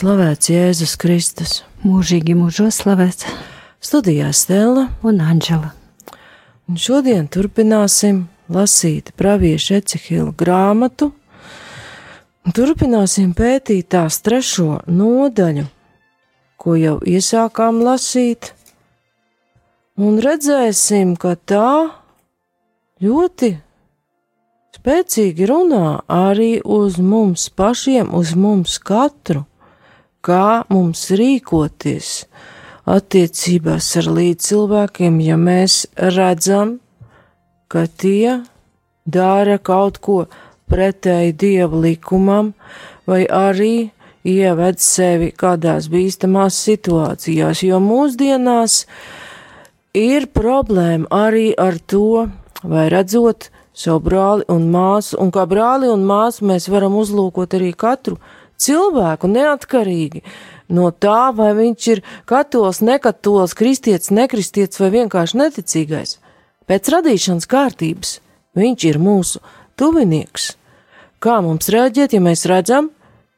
Slavēts Jēzus Kristus. mūžīgi mūžos slavēts Studijā Stela, un Anģela. un šodien turpināsim lasīt praviešu Ecehila grāmatu. un Turpināsim pētīt tās trešo nodaļu, ko jau iesākām lasīt, un redzēsim, ka tā ļoti spēcīgi runā arī uz mums pašiem, uz mums katru kā mums rīkoties attiecībās ar līdzcilvēkiem, ja mēs redzam, ka tie dara kaut ko pretēji dieva likumam, vai arī ieved sevi kādās bīstamās situācijās, jo mūsdienās ir problēma arī ar to, vai redzot savu brāli un māsu, un kā brāli un māsu mēs varam uzlūkot arī katru cilvēku neatkarīgi no tā, vai viņš ir katols, nekatols, kristietis, nekristietis vai vienkārši neticīgais. Pēc radīšanas kārtības viņš ir mūsu tuvinieks. Kā mums rēģēt, ja mēs redzam,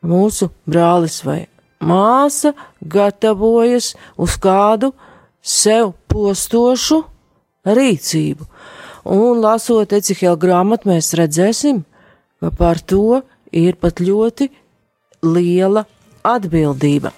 mūsu brālis vai māsa gatavojas uz kādu sev postošu rīcību? Un lasot Ecihela grāmatu, mēs redzēsim, ka par to ir pat ļoti liela atbildība.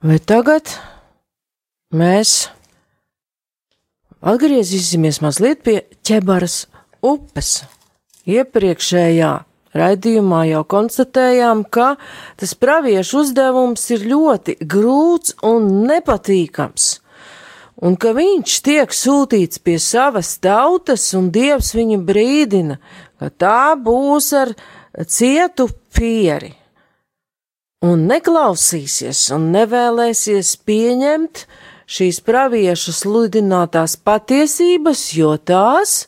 Vai tagad mēs Atgriezīsimies mazliet pie ķebaras upes. Iepriekšējā raidījumā jau konstatējām, ka tas praviešu uzdevums ir ļoti grūts un nepatīkams, un ka viņš tiek sūtīts pie savas tautas, un Dievs viņu brīdina, ka tā būs ar cietu pieri, un neklausīsies un nevēlēsies pieņemt, šīs praviešu sludinātās patiesības, jo tās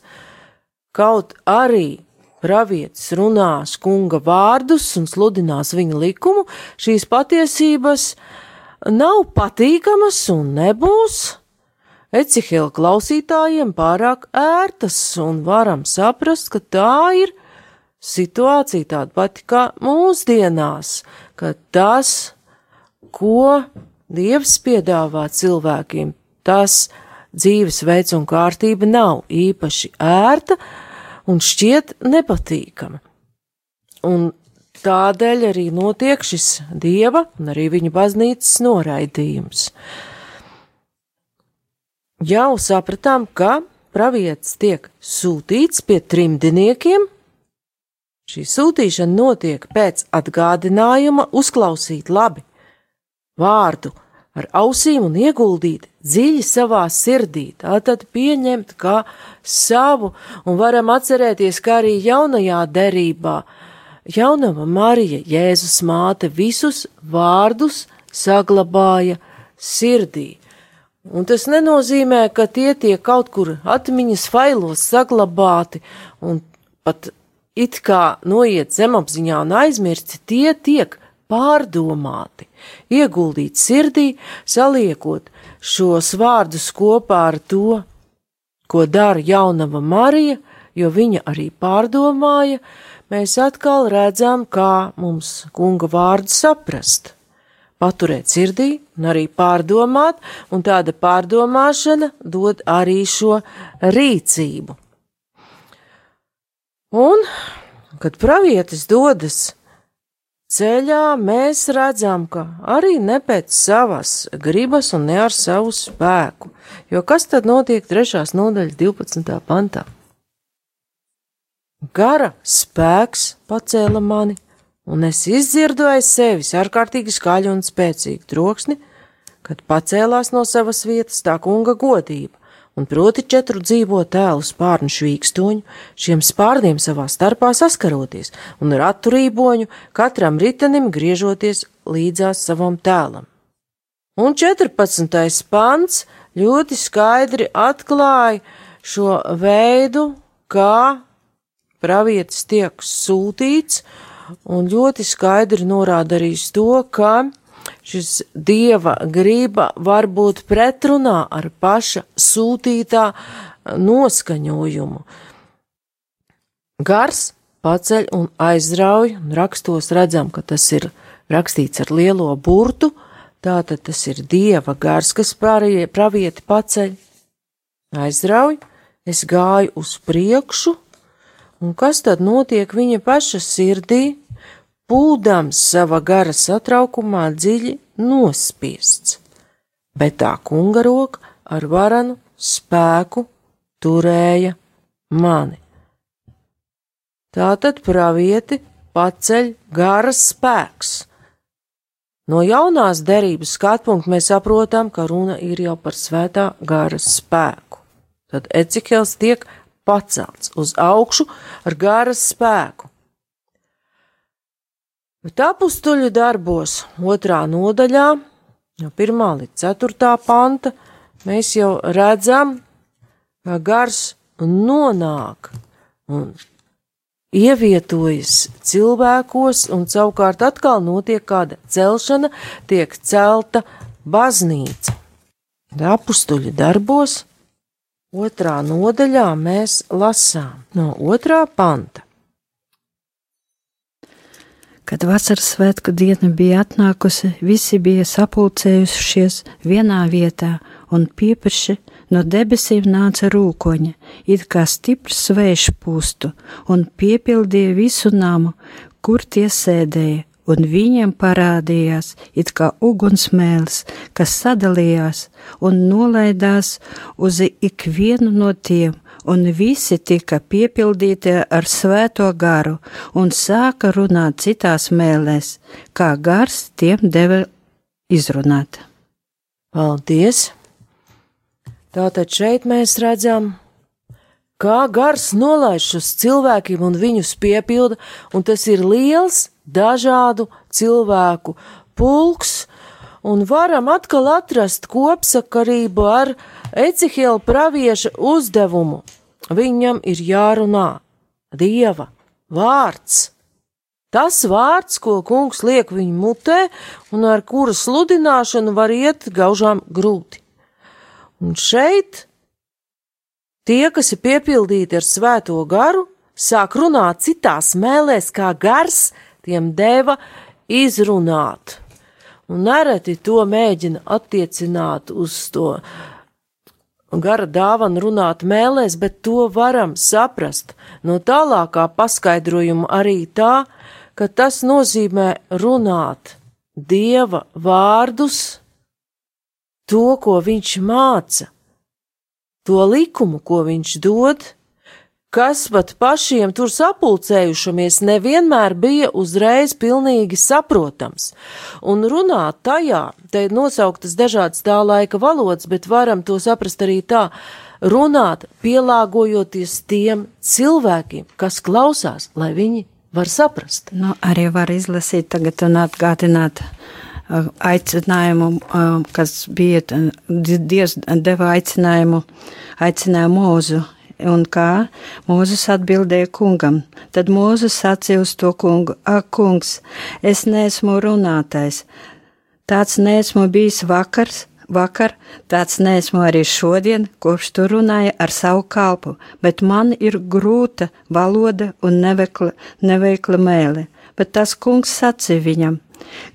kaut arī pravietis runās kunga vārdus un sludinās viņa likumu, šīs patiesības nav patīkamas un nebūs. Ecihela klausītājiem pārāk ērtas, un varam saprast, ka tā ir situācija tāda pati kā mūsdienās, ka tas, ko Dievs piedāvā cilvēkiem, tas dzīvesveids un kārtība nav īpaši ērta un šķiet nepatīkama. Un tādēļ arī notiek šis dieva un arī viņa baznīcas noraidījums. Jau sapratām, ka pravietis tiek sūtīts pie trimdiniekiem. Šī sūtīšana notiek pēc atgādinājuma uzklausīt labi vārdu ar ausīm un ieguldīt dziļi savā sirdī, tātad pieņemt kā savu, un varam atcerēties, ka arī jaunajā derībā jaunava Marija, Jēzus māte, visus vārdus saglabāja sirdī. Un tas nenozīmē, ka tie tiek kaut kur atmiņas failos saglabāti un pat it kā noiet zemapziņā un aizmirsti, tie tiek pārdomāti, ieguldīt sirdī, saliekot šos vārdus kopā ar to, ko dara jaunava Marija, jo viņa arī pārdomāja, mēs atkal redzam, kā mums kunga vārdu saprast. Paturēt sirdī un arī pārdomāt, un tāda pārdomāšana dod arī šo rīcību. Un, kad pravietis dodas ceļā mēs redzam, ka arī ne pēc savas gribas un ne ar savu spēku. Jo kas tad notiek trešās nodaļas 12. pantā? gara spēks pacēla mani, un es izdzirdu aiz sevis ārkārtīgi skaļu un spēcīgu troksni, kad pacēlās no savas vietas tā kunga godība, un proti četru dzīvo tēlu spārnu švīkstoņu, šiem spārniem savā starpā saskaroties, un ar atturīboņu katram ritenim griežoties līdzās savam tēlam. Un 14. pants ļoti skaidri atklāja šo veidu, kā pravietis tiek sūtīts, un ļoti skaidri norāda arī to, ka šis dieva grība var būt pretrunā ar paša sūtītā noskaņojumu. Gars paceļ un aizrauj, un rakstos redzam, ka tas ir rakstīts ar lielo burtu, tātad tas ir dieva gars, kas pārējie pravieti paceļ, aizrauj, es gāju uz priekšu, Un kas tad notiek viņa paša sirdī, pūdams sava gara satraukumā dziļi nospiests, bet tā kunga roka ar varanu spēku turēja mani. Tātad pravieti paceļ garas spēks. No jaunās derības skatu punkta mēs saprotam, ka runa ir jau par svētā gara spēku. Tad Ecikels tiek pacelts uz augšu ar garas spēku. Bet apstuļu darbos, otrā nodaļā, no 1 līdz 4 panta, mēs jau redzam, ka gars nonāk un ievietojas cilvēkos, un savukārt atkal notiek kāda celšana, tiek celta baznīca. Apstuļu darbos Otrā nodaļā mēs lasām no otrā panta. Kad vasaras svētku diena bija atnākusi, visi bija sapulcējušies vienā vietā, un piepaši no debesīm nāca rūkoņa, it kā stiprs svejš pūstu, un piepildīja visu namu, kur tie sēdēja, un viņiem parādījās it kā ugunsmēls, kas sadalījās un nolaidās uz ikvienu no tiem, un visi tika piepildīti ar svēto garu un sāka runāt citās mēlēs, kā gars tiem deva izrunāt. Paldies! Tātad šeit mēs redzam, kā gars nolaiž uz cilvēkiem un viņus piepilda, un tas ir liels dažādu cilvēku pulks, un varam atkal atrast kopsakarību ar Ecihela pravieša uzdevumu. Viņam ir jārunā Dieva vārds. Tas vārds, ko kungs liek viņa mutē, un ar kura sludināšanu var iet gaužām grūti. Un šeit tie, kas ir piepildīti ar svēto garu, sāk runāt citās mēlēs, kā gars tiem deva izrunāt. Un nereti to mēģina attiecināt uz to gara dāvanu runāt mēlēs, bet to varam saprast. No tālākā paskaidrojuma arī tā, ka tas nozīmē runāt Dieva vārdus, to, ko viņš māca, to likumu, ko viņš dod, kas pat pašiem tur sapulcējušamies nevienmēr bija uzreiz pilnīgi saprotams. Un runāt tajā, te ir nosauktas dažādas tā laika valodas, bet varam to saprast arī tā, runāt pielāgojoties tiem cilvēkiem, kas klausās, lai viņi var saprast. Nu, arī var izlasīt tagad un atgādināt uh, aicinājumu, uh, kas bija, Dievs deva aicinājumu, aicinājumu mūzu un kā Mūzes atbildēja kungam. Tad Mūzes sacīja uz to kungu: Ak, kungs, es neesmu runātais. Tāds neesmu bijis vakars, vakar, tāds neesmu arī šodien, kopš tu runāji ar savu kalpu, bet man ir grūta valoda un nevekla, neveikla mēle. Bet tas kungs sacīja viņam: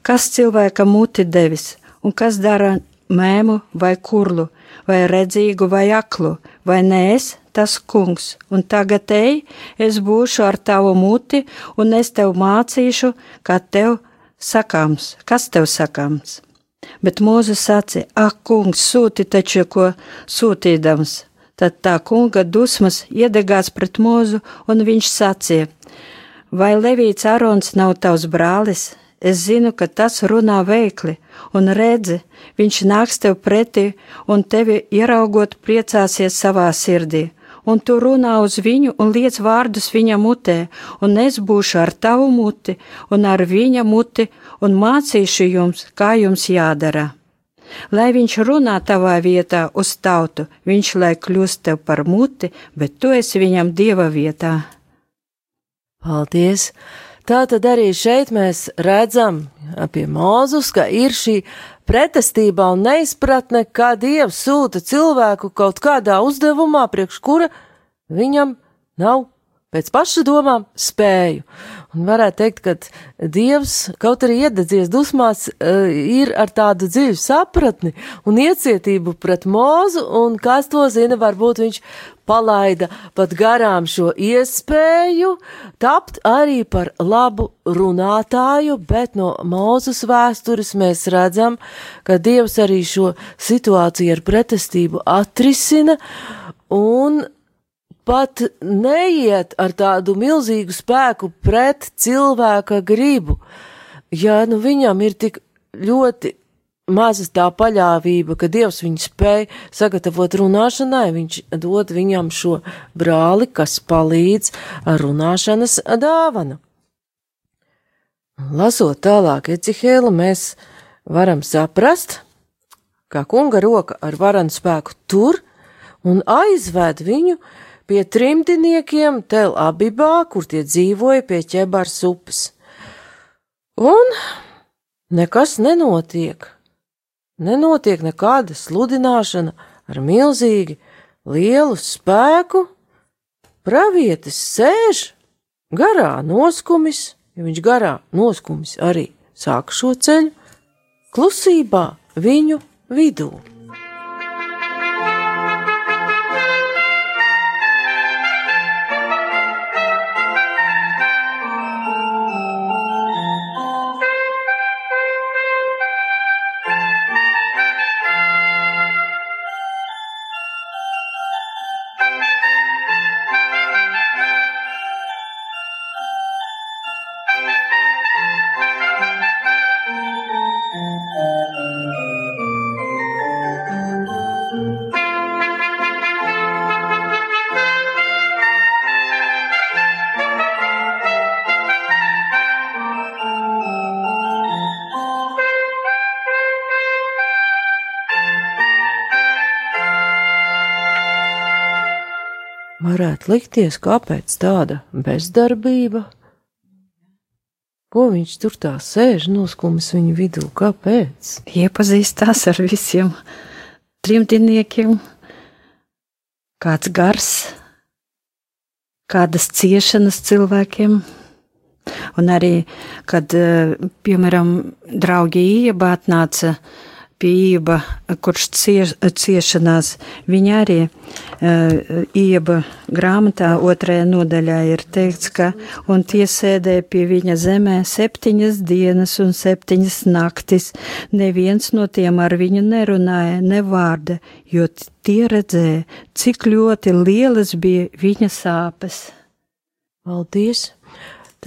Kas cilvēkam muti devis, un kas dara mēmu vai kurlu, vai redzīgu vai aklu, vai nē, es tas kungs, un tagad ej, es būšu ar tavu muti, un es tev mācīšu, kā tev sakāms, kas tev sakāms. Bet Mūzes sacīja, ak, kungs, sūti taču, ko sūtīdams, Tad tā kunga dusmas iedegās pret mūzu, un viņš sacīja: Vai Levīts Arons nav tavs brālis? Es zinu, ka tas runā veikli, un redzi, viņš nāks tev pretī, un tevi ieraugot priecāsies savā sirdī, un tu runā uz viņu un liec vārdus viņa mutē, un es būšu ar tavu muti un ar viņa muti, un mācīšu jums, kā jums jādara. Lai viņš runā tavā vietā uz tautu, viņš lai kļūst tev par muti, bet tu esi viņam dieva vietā. Paldies! Tā tad arī šeit mēs redzam pie Mūzus, ka ir šī pretestība un neizpratne, kā Dievs sūta cilvēku kaut kādā uzdevumā, priekš kura viņam nav pēc paša domām spēju. Un varētu teikt, ka Dievs, kaut arī iededzies dusmās, eh, ir ar tādu dziļu sapratni un iecietību pret mūzu, un kas to zina, varbūt viņš palaida pat garām šo iespēju tapt arī par labu runātāju, bet no mūzes vēstures mēs redzam, ka Dievs arī šo situāciju ar pretestību atrisina, un pat neiet ar tādu milzīgu spēku pret cilvēka gribu. Ja nu viņam ir tik ļoti maza tā paļāvība, ka Dievs viņu spēj sagatavot runāšanai, viņš dod viņam šo brāli, kas palīdz ar runāšanas dāvanu. Lasot tālāk Ecihēlu, mēs varam saprast, ka kunga roka ar varanu spēku tur un aizved viņu pie trimdiniekiem Tel Abibā, kur tie dzīvoja pie ķebars upes. Un nekas nenotiek. Nenotiek nekāda sludināšana ar milzīgi lielu spēku. Pravietis sēž garā noskumis, ja viņš garā noskumis arī sāk šo ceļu, klusībā viņu vidū. Varētu likties, kāpēc tāda bezdarbība? Ko viņš tur tā sēž, noskumis viņu vidū? Kāpēc? Iepazīstās ar visiem trimdiniekiem, kāds gars, kādas ciešanas cilvēkiem. Un arī, kad, eh, piemēram, draugi iebātnāca pieība, kurš cieš, ciešanās, viņa arī uh, ieba grāmatā otrajā nodaļā ir teikts, ka un tie sēdēja pie viņa zemē septiņas dienas un septiņas naktis, neviens no tiem ar viņu nerunāja ne vārda, jo tie redzēja, cik ļoti lielas bija viņa sāpes. Paldies!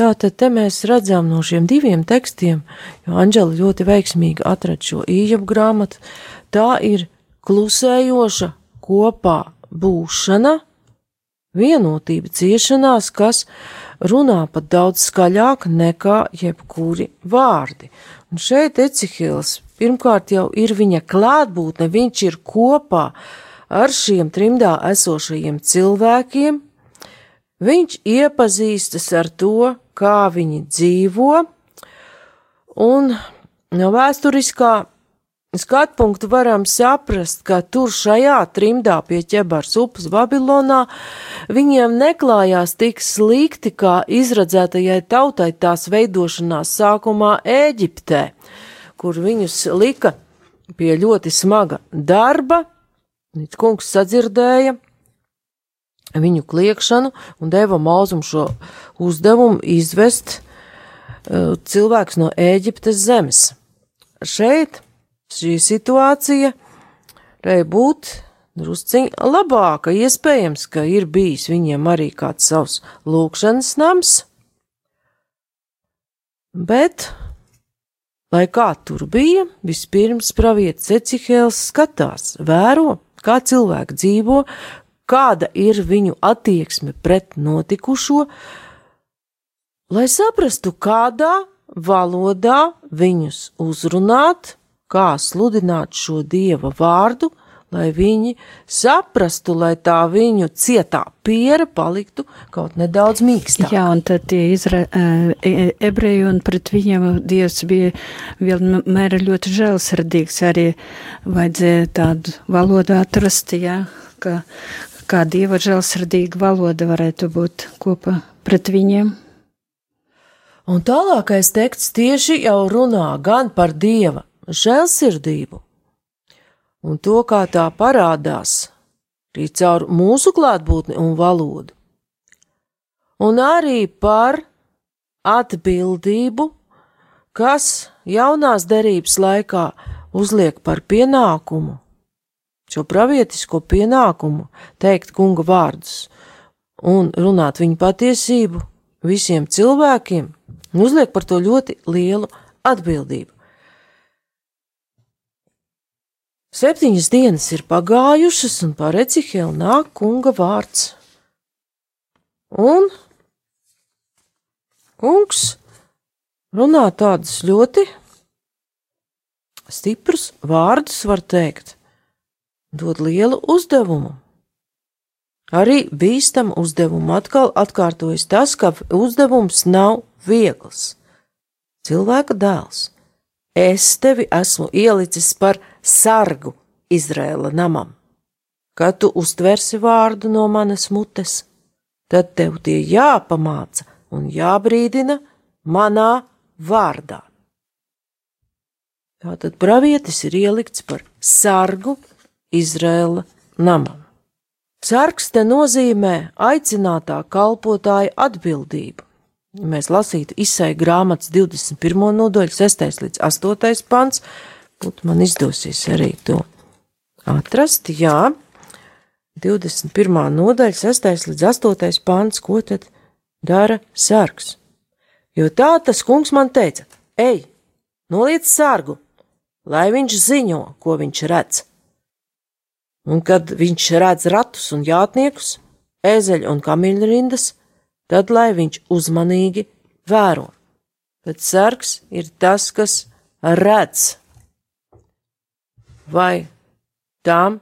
Tātad te mēs redzam no šiem diviem tekstiem, jo Anģela ļoti veiksmīgi atrada šo īņķu grāmatu. Tā ir klusējoša kopā būšana, vienotība ciešanās, kas runā pat daudz skaļāk nekā jebkuri vārdi. Un šeit Ecihils pirmkārt jau ir viņa klātbūtne, viņš ir kopā ar šiem trimdā esošajiem cilvēkiem, Viņš iepazīstas ar to, kā viņi dzīvo, un no vēsturiskā skatu punktu varam saprast, ka tur šajā trimdā pie ķebars upes Babilonā viņiem neklājās tik slikti, kā izradzētajai tautai tās veidošanās sākumā Ēģiptē, kur viņus lika pie ļoti smaga darba, līdz kungs sadzirdēja, viņu kliekšanu un deva Mūzum šo uzdevumu izvest uh, cilvēks no Ēģiptes zemes. Šeit šī situācija varēja būt drusciņ labāka. Iespējams, ka ir bijis viņiem arī kāds savs lūkšanas nams, bet, lai kā tur bija, vispirms pravietis Ecihēls skatās, vēro, kā cilvēki dzīvo, kāda ir viņu attieksme pret notikušo, lai saprastu, kādā valodā viņus uzrunāt, kā sludināt šo dieva vārdu, lai viņi saprastu, lai tā viņu cietā piera paliktu kaut nedaudz mīkstāk. Jā, un tad tie izra, e, ebreji un pret viņiem Dievs bija vienmēr ļoti žēlsirdīgs, arī vajadzēja tādu valodu atrast, jā, ka kā Dieva žēlsirdīga valoda varētu būt kopā pret viņiem. Un tālākais teksts tieši jau runā gan par dieva žēlsirdību, un to, kā tā parādās arī caur mūsu klātbūtni un valodu, un arī par atbildību, kas jaunās derības laikā uzliek par pienākumu, šo pravietisko pienākumu teikt kunga vārdus un runāt viņu patiesību visiem cilvēkiem, uzliek par to ļoti lielu atbildību. Septiņas dienas ir pagājušas, un par Ecihelu nāk kunga vārds. Un kungs runā tādus ļoti stiprus vārdus, var teikt, dod lielu uzdevumu. Arī bīstam uzdevumu atkal atkārtojas tas, ka uzdevums nav viegls. Cilvēka dēls, es tevi esmu ielicis par sargu Izrēla namam. Kad tu uztversi vārdu no manas mutes, tad tev tie jāpamāca un jābrīdina manā vārdā. Tātad pravietis ir ielikts par sargu Izrēla namam. Sargs te nozīmē aicinātā kalpotāja atbildību. Ja mēs lasītu izsai grāmatas 21. nodaļu, 6. līdz 8. pants, būtu man izdosies arī to atrast, jā, 21. nodaļa, 6. līdz 8. pants, ko tad dara sargs? Jo tā tas kungs man teica, ej, noliec sargu, lai viņš ziņo, ko viņš redz. Un kad viņš redz ratus un jātniekus, ezeļu un kamiļu rindas, tad lai viņš uzmanīgi vēro. Bet sargs ir tas, kas redz, vai tam,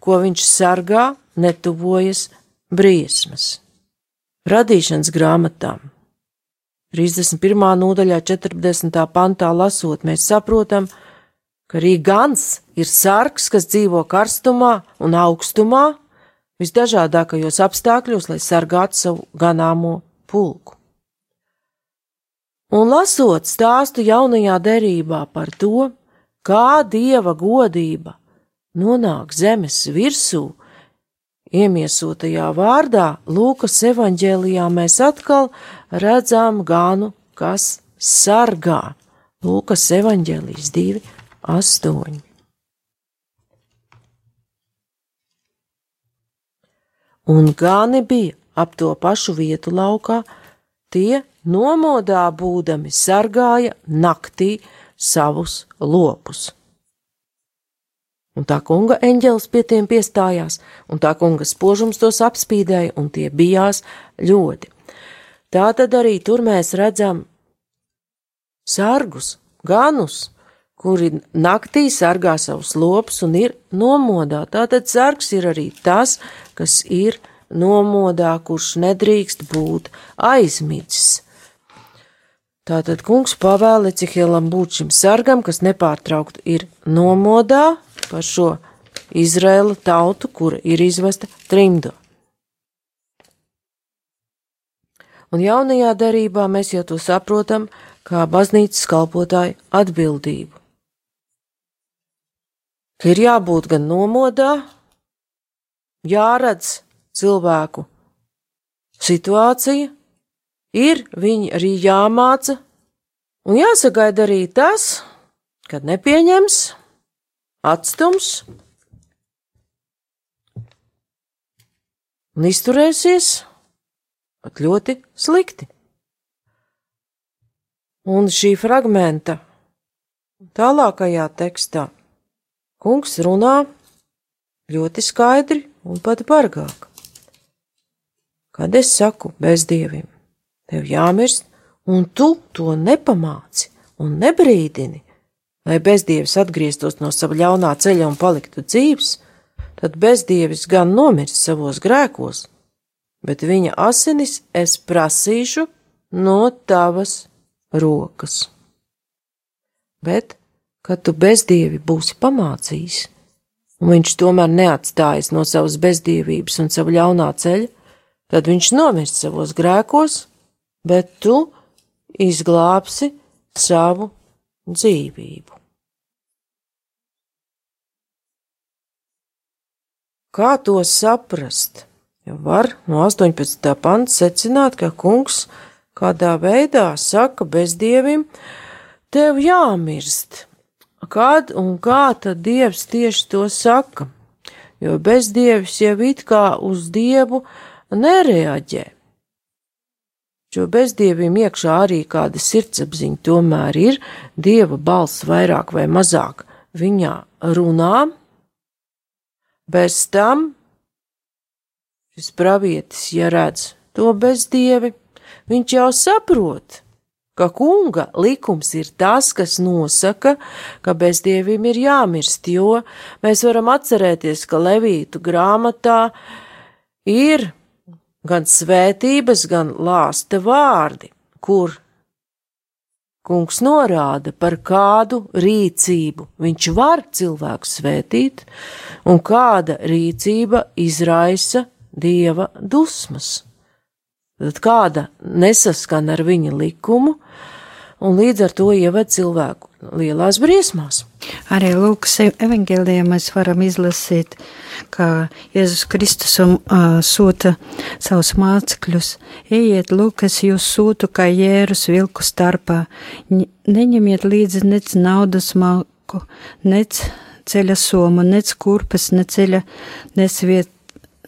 ko viņš sargā, netuvojas briesmas. Radīšanas grāmatām 31. nodaļā, 40. pantā lasot, mēs saprotam, ka arī gans ir sargs, kas dzīvo karstumā un augstumā, visdažādākajos apstākļos, lai sargātu savu ganāmo pulku. Un lasot stāstu jaunajā derībā par to, kā dieva godība nonāk zemes virsū, iemiesotajā vārdā, Lūkas evanģēlijā mēs atkal redzam ganu, kas sargā. Lūkas evanģēlijas 2, 8. un gani bija ap to pašu vietu laukā, tie nomodā būdami sargāja naktī savus lopus. Un tā kunga eņģelis pie tiem piestājās, un tā kunga spožums tos apspīdēja, un tie bijās ļoti. Tā tad arī tur mēs redzam sargus, ganus, kuri naktī sargā savus lopus un ir nomodā. Tātad sargs ir arī tas, kas ir nomodā, kurš nedrīkst būt aizmidzis. Tātad kungs pavēla Cihielam būt šim sargam, kas nepārtraukti ir nomodā par šo Izraēla tautu, kura ir izvesta trimdo. Un jaunajā derībā mēs jau to saprotam kā baznīcas kalpotāju atbildību ka ir jābūt gan nomodā, jāredz cilvēku situācija, ir viņi arī jāmāca, un jāsagaida arī tas, kad nepieņems, atstums un izturēsies pat ļoti slikti. Un šī fragmenta tālākajā tekstā kungs runā ļoti skaidri un pat bargāk. Kad es saku bezdievim, tev jāmirst, un tu to nepamāci un nebrīdini, lai bezdievis atgrieztos no sava ļaunā ceļa un paliktu dzīves, tad bezdievis gan nomirs savos grēkos, bet viņa asinis es prasīšu no tavas rokas. Bet, kad tu bezdievi būsi pamācījis, un viņš tomēr neatstājas no savas bezdievības un savu ļaunā ceļa, tad viņš nomirst savos grēkos, bet tu izglābsi savu dzīvību. Kā to saprast? Jo var no 18. panta secināt, ka kungs kādā veidā saka bezdievim, tev jāmirst. Kad un kā tad dievs tieši to saka? Jo bezdievis jau it kā uz dievu nereaģē jo bezdieviem iekšā arī kāda sirdsapziņa tomēr ir, dieva balss vairāk vai mazāk viņā runā. Bez tam šis pravietis, ja redz to bezdievi, viņš jau saprot, ka kunga likums ir tas, kas nosaka, ka bezdievim ir jāmirst, jo mēs varam atcerēties, ka Levītu grāmatā ir gan svētības, gan lāsta vārdi, kur kungs norāda, par kādu rīcību viņš var cilvēku svētīt, un kāda rīcība izraisa dieva dusmas. Tad kāda nesaskan ar viņa likumu, un līdz ar to ieved cilvēku lielās briesmās. Arī Lūkas evangelijā mēs varam izlasīt, ka Jēzus Kristus um, uh, sūta savus mācekļus, ejiet, Lūkas, jūs sūtu kā jērus vilku starpā, neņemiet līdzi nec naudas malku, nec ceļa somu, nec kurpes, ne ceļa nesviet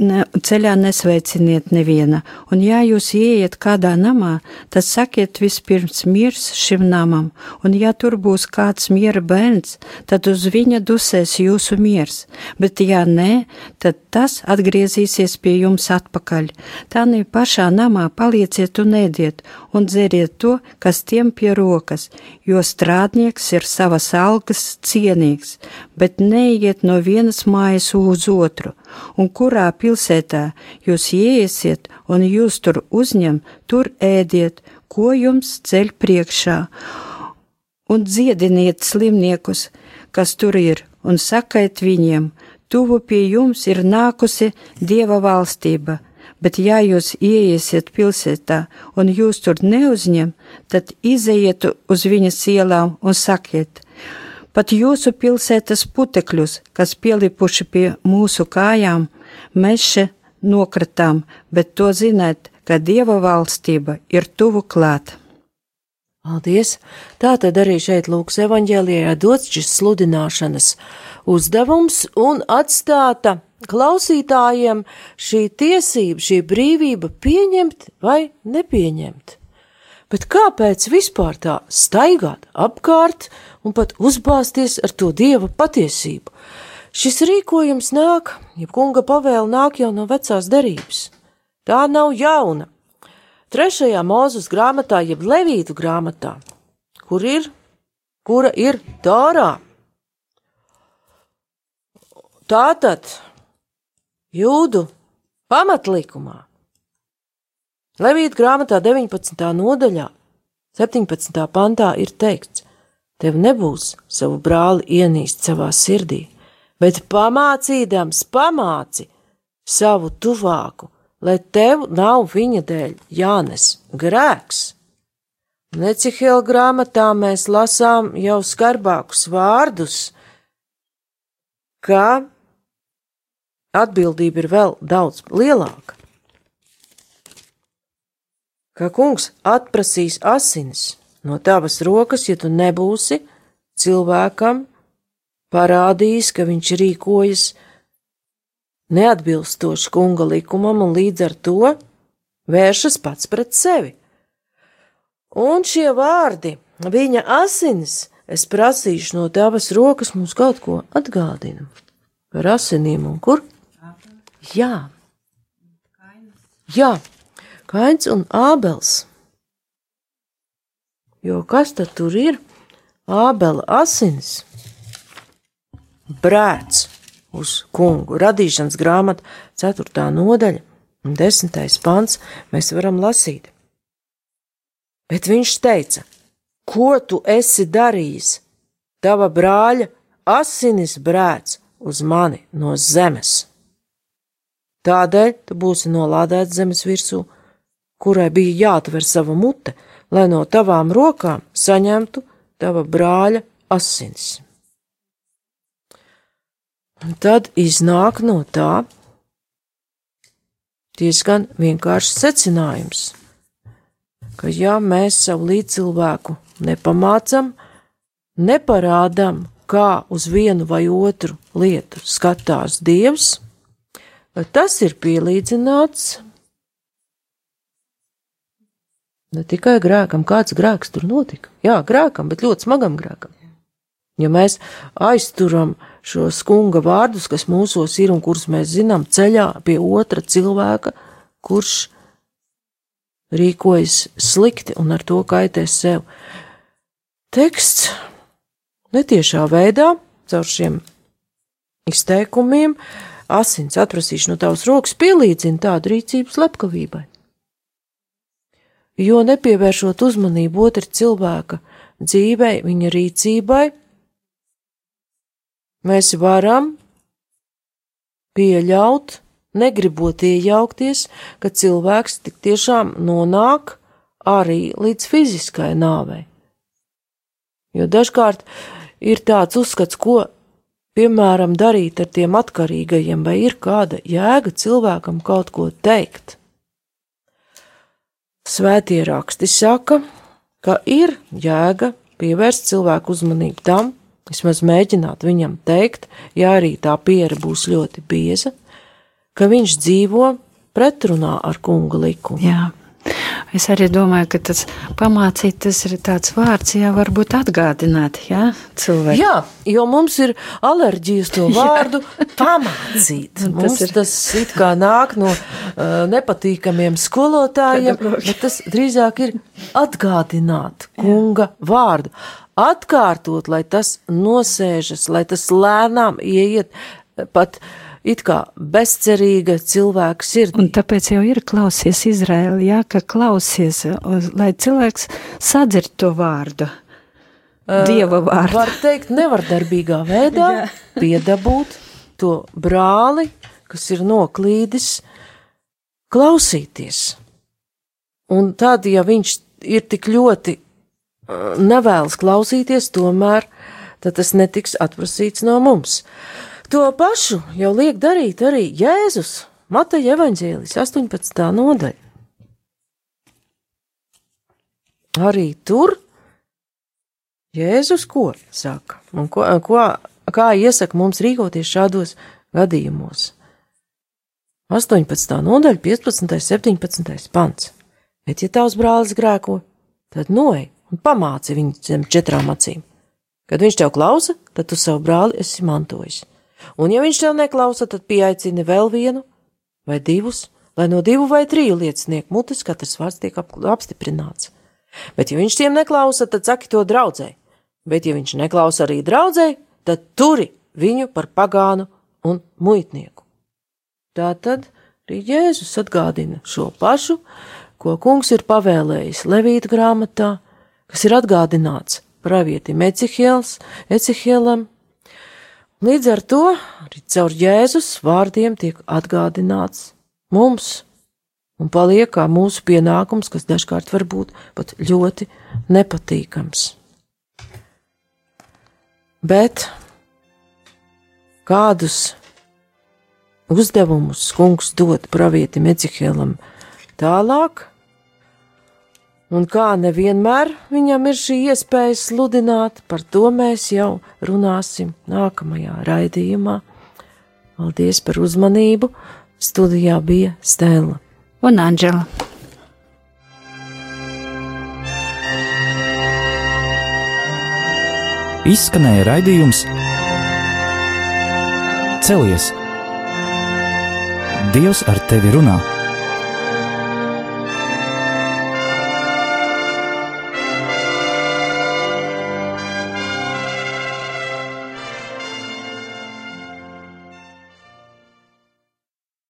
ne, ceļā nesveiciniet neviena, un ja jūs ieiet kādā namā, tad sakiet vispirms mirs šim namam, un ja tur būs kāds miera bērns, tad uz viņa dusēs jūsu miers, bet ja nē, tad tas atgriezīsies pie jums atpakaļ. Tā ne pašā namā palieciet un ēdiet, un dzeriet to, kas tiem pie rokas, jo strādnieks ir savas algas cienīgs, bet neiet no vienas mājas uz otru, un kurā pilsētā jūs ieiesiet un jūs tur uzņem, tur ēdiet, ko jums ceļ priekšā, un dziediniet slimniekus, kas tur ir, un sakiet viņiem, tuvu pie jums ir nākusi Dieva valstība, bet ja jūs ieiesiet pilsētā un jūs tur neuzņem, tad izejiet uz viņas ielām un sakiet, pat jūsu pilsētas putekļus, kas pielipuši pie mūsu kājām, mēs še nokratām, bet to zināt, ka Dieva valstība ir tuvu klāt. Paldies! Tā tad arī šeit Lūks evaņģēlijā dots šis sludināšanas uzdevums un atstāta klausītājiem šī tiesība, šī brīvība pieņemt vai nepieņemt. Bet kāpēc vispār tā staigāt apkārt un pat uzbāzties ar to dieva patiesību? Šis rīkojums nāk, ja kunga pavēle nāk jau no vecās derības. Tā nav jauna. Trešajā mūzes grāmatā, jeb Levītu grāmatā, kur ir, kura ir Tārā. Tātad jūdu pamatlikumā Levīta grāmatā 19. nodaļā, 17. pantā ir teikts: Tev nebūs savu brāli ienīst savā sirdī, bet pamācīdams pamāci savu tuvāku, lai tev nav viņa dēļ jānes grēks. Necihela grāmatā mēs lasām jau skarbākus vārdus, ka atbildība ir vēl daudz lielāka ka kungs atprasīs asinis no tavas rokas, ja tu nebūsi cilvēkam parādījis, ka viņš rīkojas neatbilstoši kunga likumam un līdz ar to vēršas pats pret sevi. Un šie vārdi, viņa asinis, es prasīšu no tavas rokas mums kaut ko atgādina par asinīm un kur? Jā. Jā, Kains un Ābels. Jo kas tad tur ir? Ābela asins, brēts uz kungu. Radīšanas grāmata, 4. nodaļa, 10. pants, mēs varam lasīt. Bet viņš teica: Ko tu esi darījis? Tava brāļa asinis brēts uz mani no zemes. Tādēļ tu būsi nolādēts zemes virsū, kurai bija jāatver sava mute, lai no tavām rokām saņemtu tava brāļa asins. Un tad iznāk no tā diezgan vienkāršs secinājums, ka ja mēs savu līdzcilvēku nepamācam, neparādām, kā uz vienu vai otru lietu skatās Dievs, tas ir pielīdzināts ne tikai grēkam, kāds grēks tur notika. Jā, grēkam, bet ļoti smagam grēkam. Ja mēs aizturam šos kunga vārdus, kas mūsos ir un kurus mēs zinām, ceļā pie otra cilvēka, kurš rīkojas slikti un ar to kaitē sev. Teksts netiešā veidā, caur šiem izteikumiem, asins atprasīšana no tavas rokas pielīdzina tādu rīcību slepkavībai. Jo nepievēršot uzmanību otra cilvēka dzīvei, viņa rīcībai, Mēs varam pieļaut, negribot iejaukties, ka cilvēks tik tiešām nonāk arī līdz fiziskai nāvei. Jo dažkārt ir tāds uzskats, ko, piemēram, darīt ar tiem atkarīgajiem, vai ir kāda jēga cilvēkam kaut ko teikt. Svētie raksti saka, ka ir jēga pievērst cilvēku uzmanību tam, vismaz mēģināt viņam teikt, ja arī tā piera būs ļoti bieza, ka viņš dzīvo pretrunā ar kunga likumu. Jā. Es arī domāju, ka tas pamācīt, tas ir tāds vārds, jā, varbūt atgādināt, jā, cilvēku. Jā, jo mums ir alerģijas to vārdu pamācīt. Mums tas, ir... tas it kā nāk no uh, nepatīkamiem skolotājiem, bet tas drīzāk ir atgādināt kunga vārdu atkārtot, lai tas nosēžas, lai tas lēnām ieiet pat it kā bezcerīga cilvēka sirdī. Un tāpēc jau ir klausies Izraēli, jā, ka klausies, lai cilvēks sadzird to vārdu. Dieva vārdu. Var teikt, nevardarbīgā veidā piedabūt to brāli, kas ir noklīdis, klausīties. Un tad, ja viņš ir tik ļoti nevēlas klausīties, tomēr tas netiks atprasīts no mums. To pašu jau liek darīt arī Jēzus, Mateja evaņģēlis 18. nodaļa. Arī tur Jēzus ko saka un ko, ko, kā iesaka mums rīkoties šādos gadījumos. 18. nodaļa, 15. un 17. pants. Bet, ja tavs brālis grēko, tad noej un pamāci viņu zem četrām acīm. Kad viņš tev klausa, tad tu savu brāli esi mantojis. Un, ja viņš tev neklausa, tad pieaicini vēl vienu vai divus, lai no divu vai triju liecinieku mutes katrs vārds tiek apstiprināts. Bet, ja viņš tiem neklausa, tad saki to draudzēji. Bet, ja viņš neklausa arī draudzēji, tad turi viņu par pagānu un muitnieku. Tā tad arī Jēzus atgādina šo pašu, ko kungs ir pavēlējis Levīta grāmatā, kas ir atgādināts pravietim Ecihēls, Ecihēlam. Līdz ar to arī caur Jēzus vārdiem tiek atgādināts mums un paliek kā mūsu pienākums, kas dažkārt var būt pat ļoti nepatīkams. Bet kādus uzdevumus kungs dod pravietim Ecihēlam tālāk, Un kā nevienmēr viņam ir šī iespēja sludināt, par to mēs jau runāsim nākamajā raidījumā. Paldies par uzmanību! Studijā bija Stela un Anģela. Izskanēja raidījums Celies! Dievs ar tevi runā!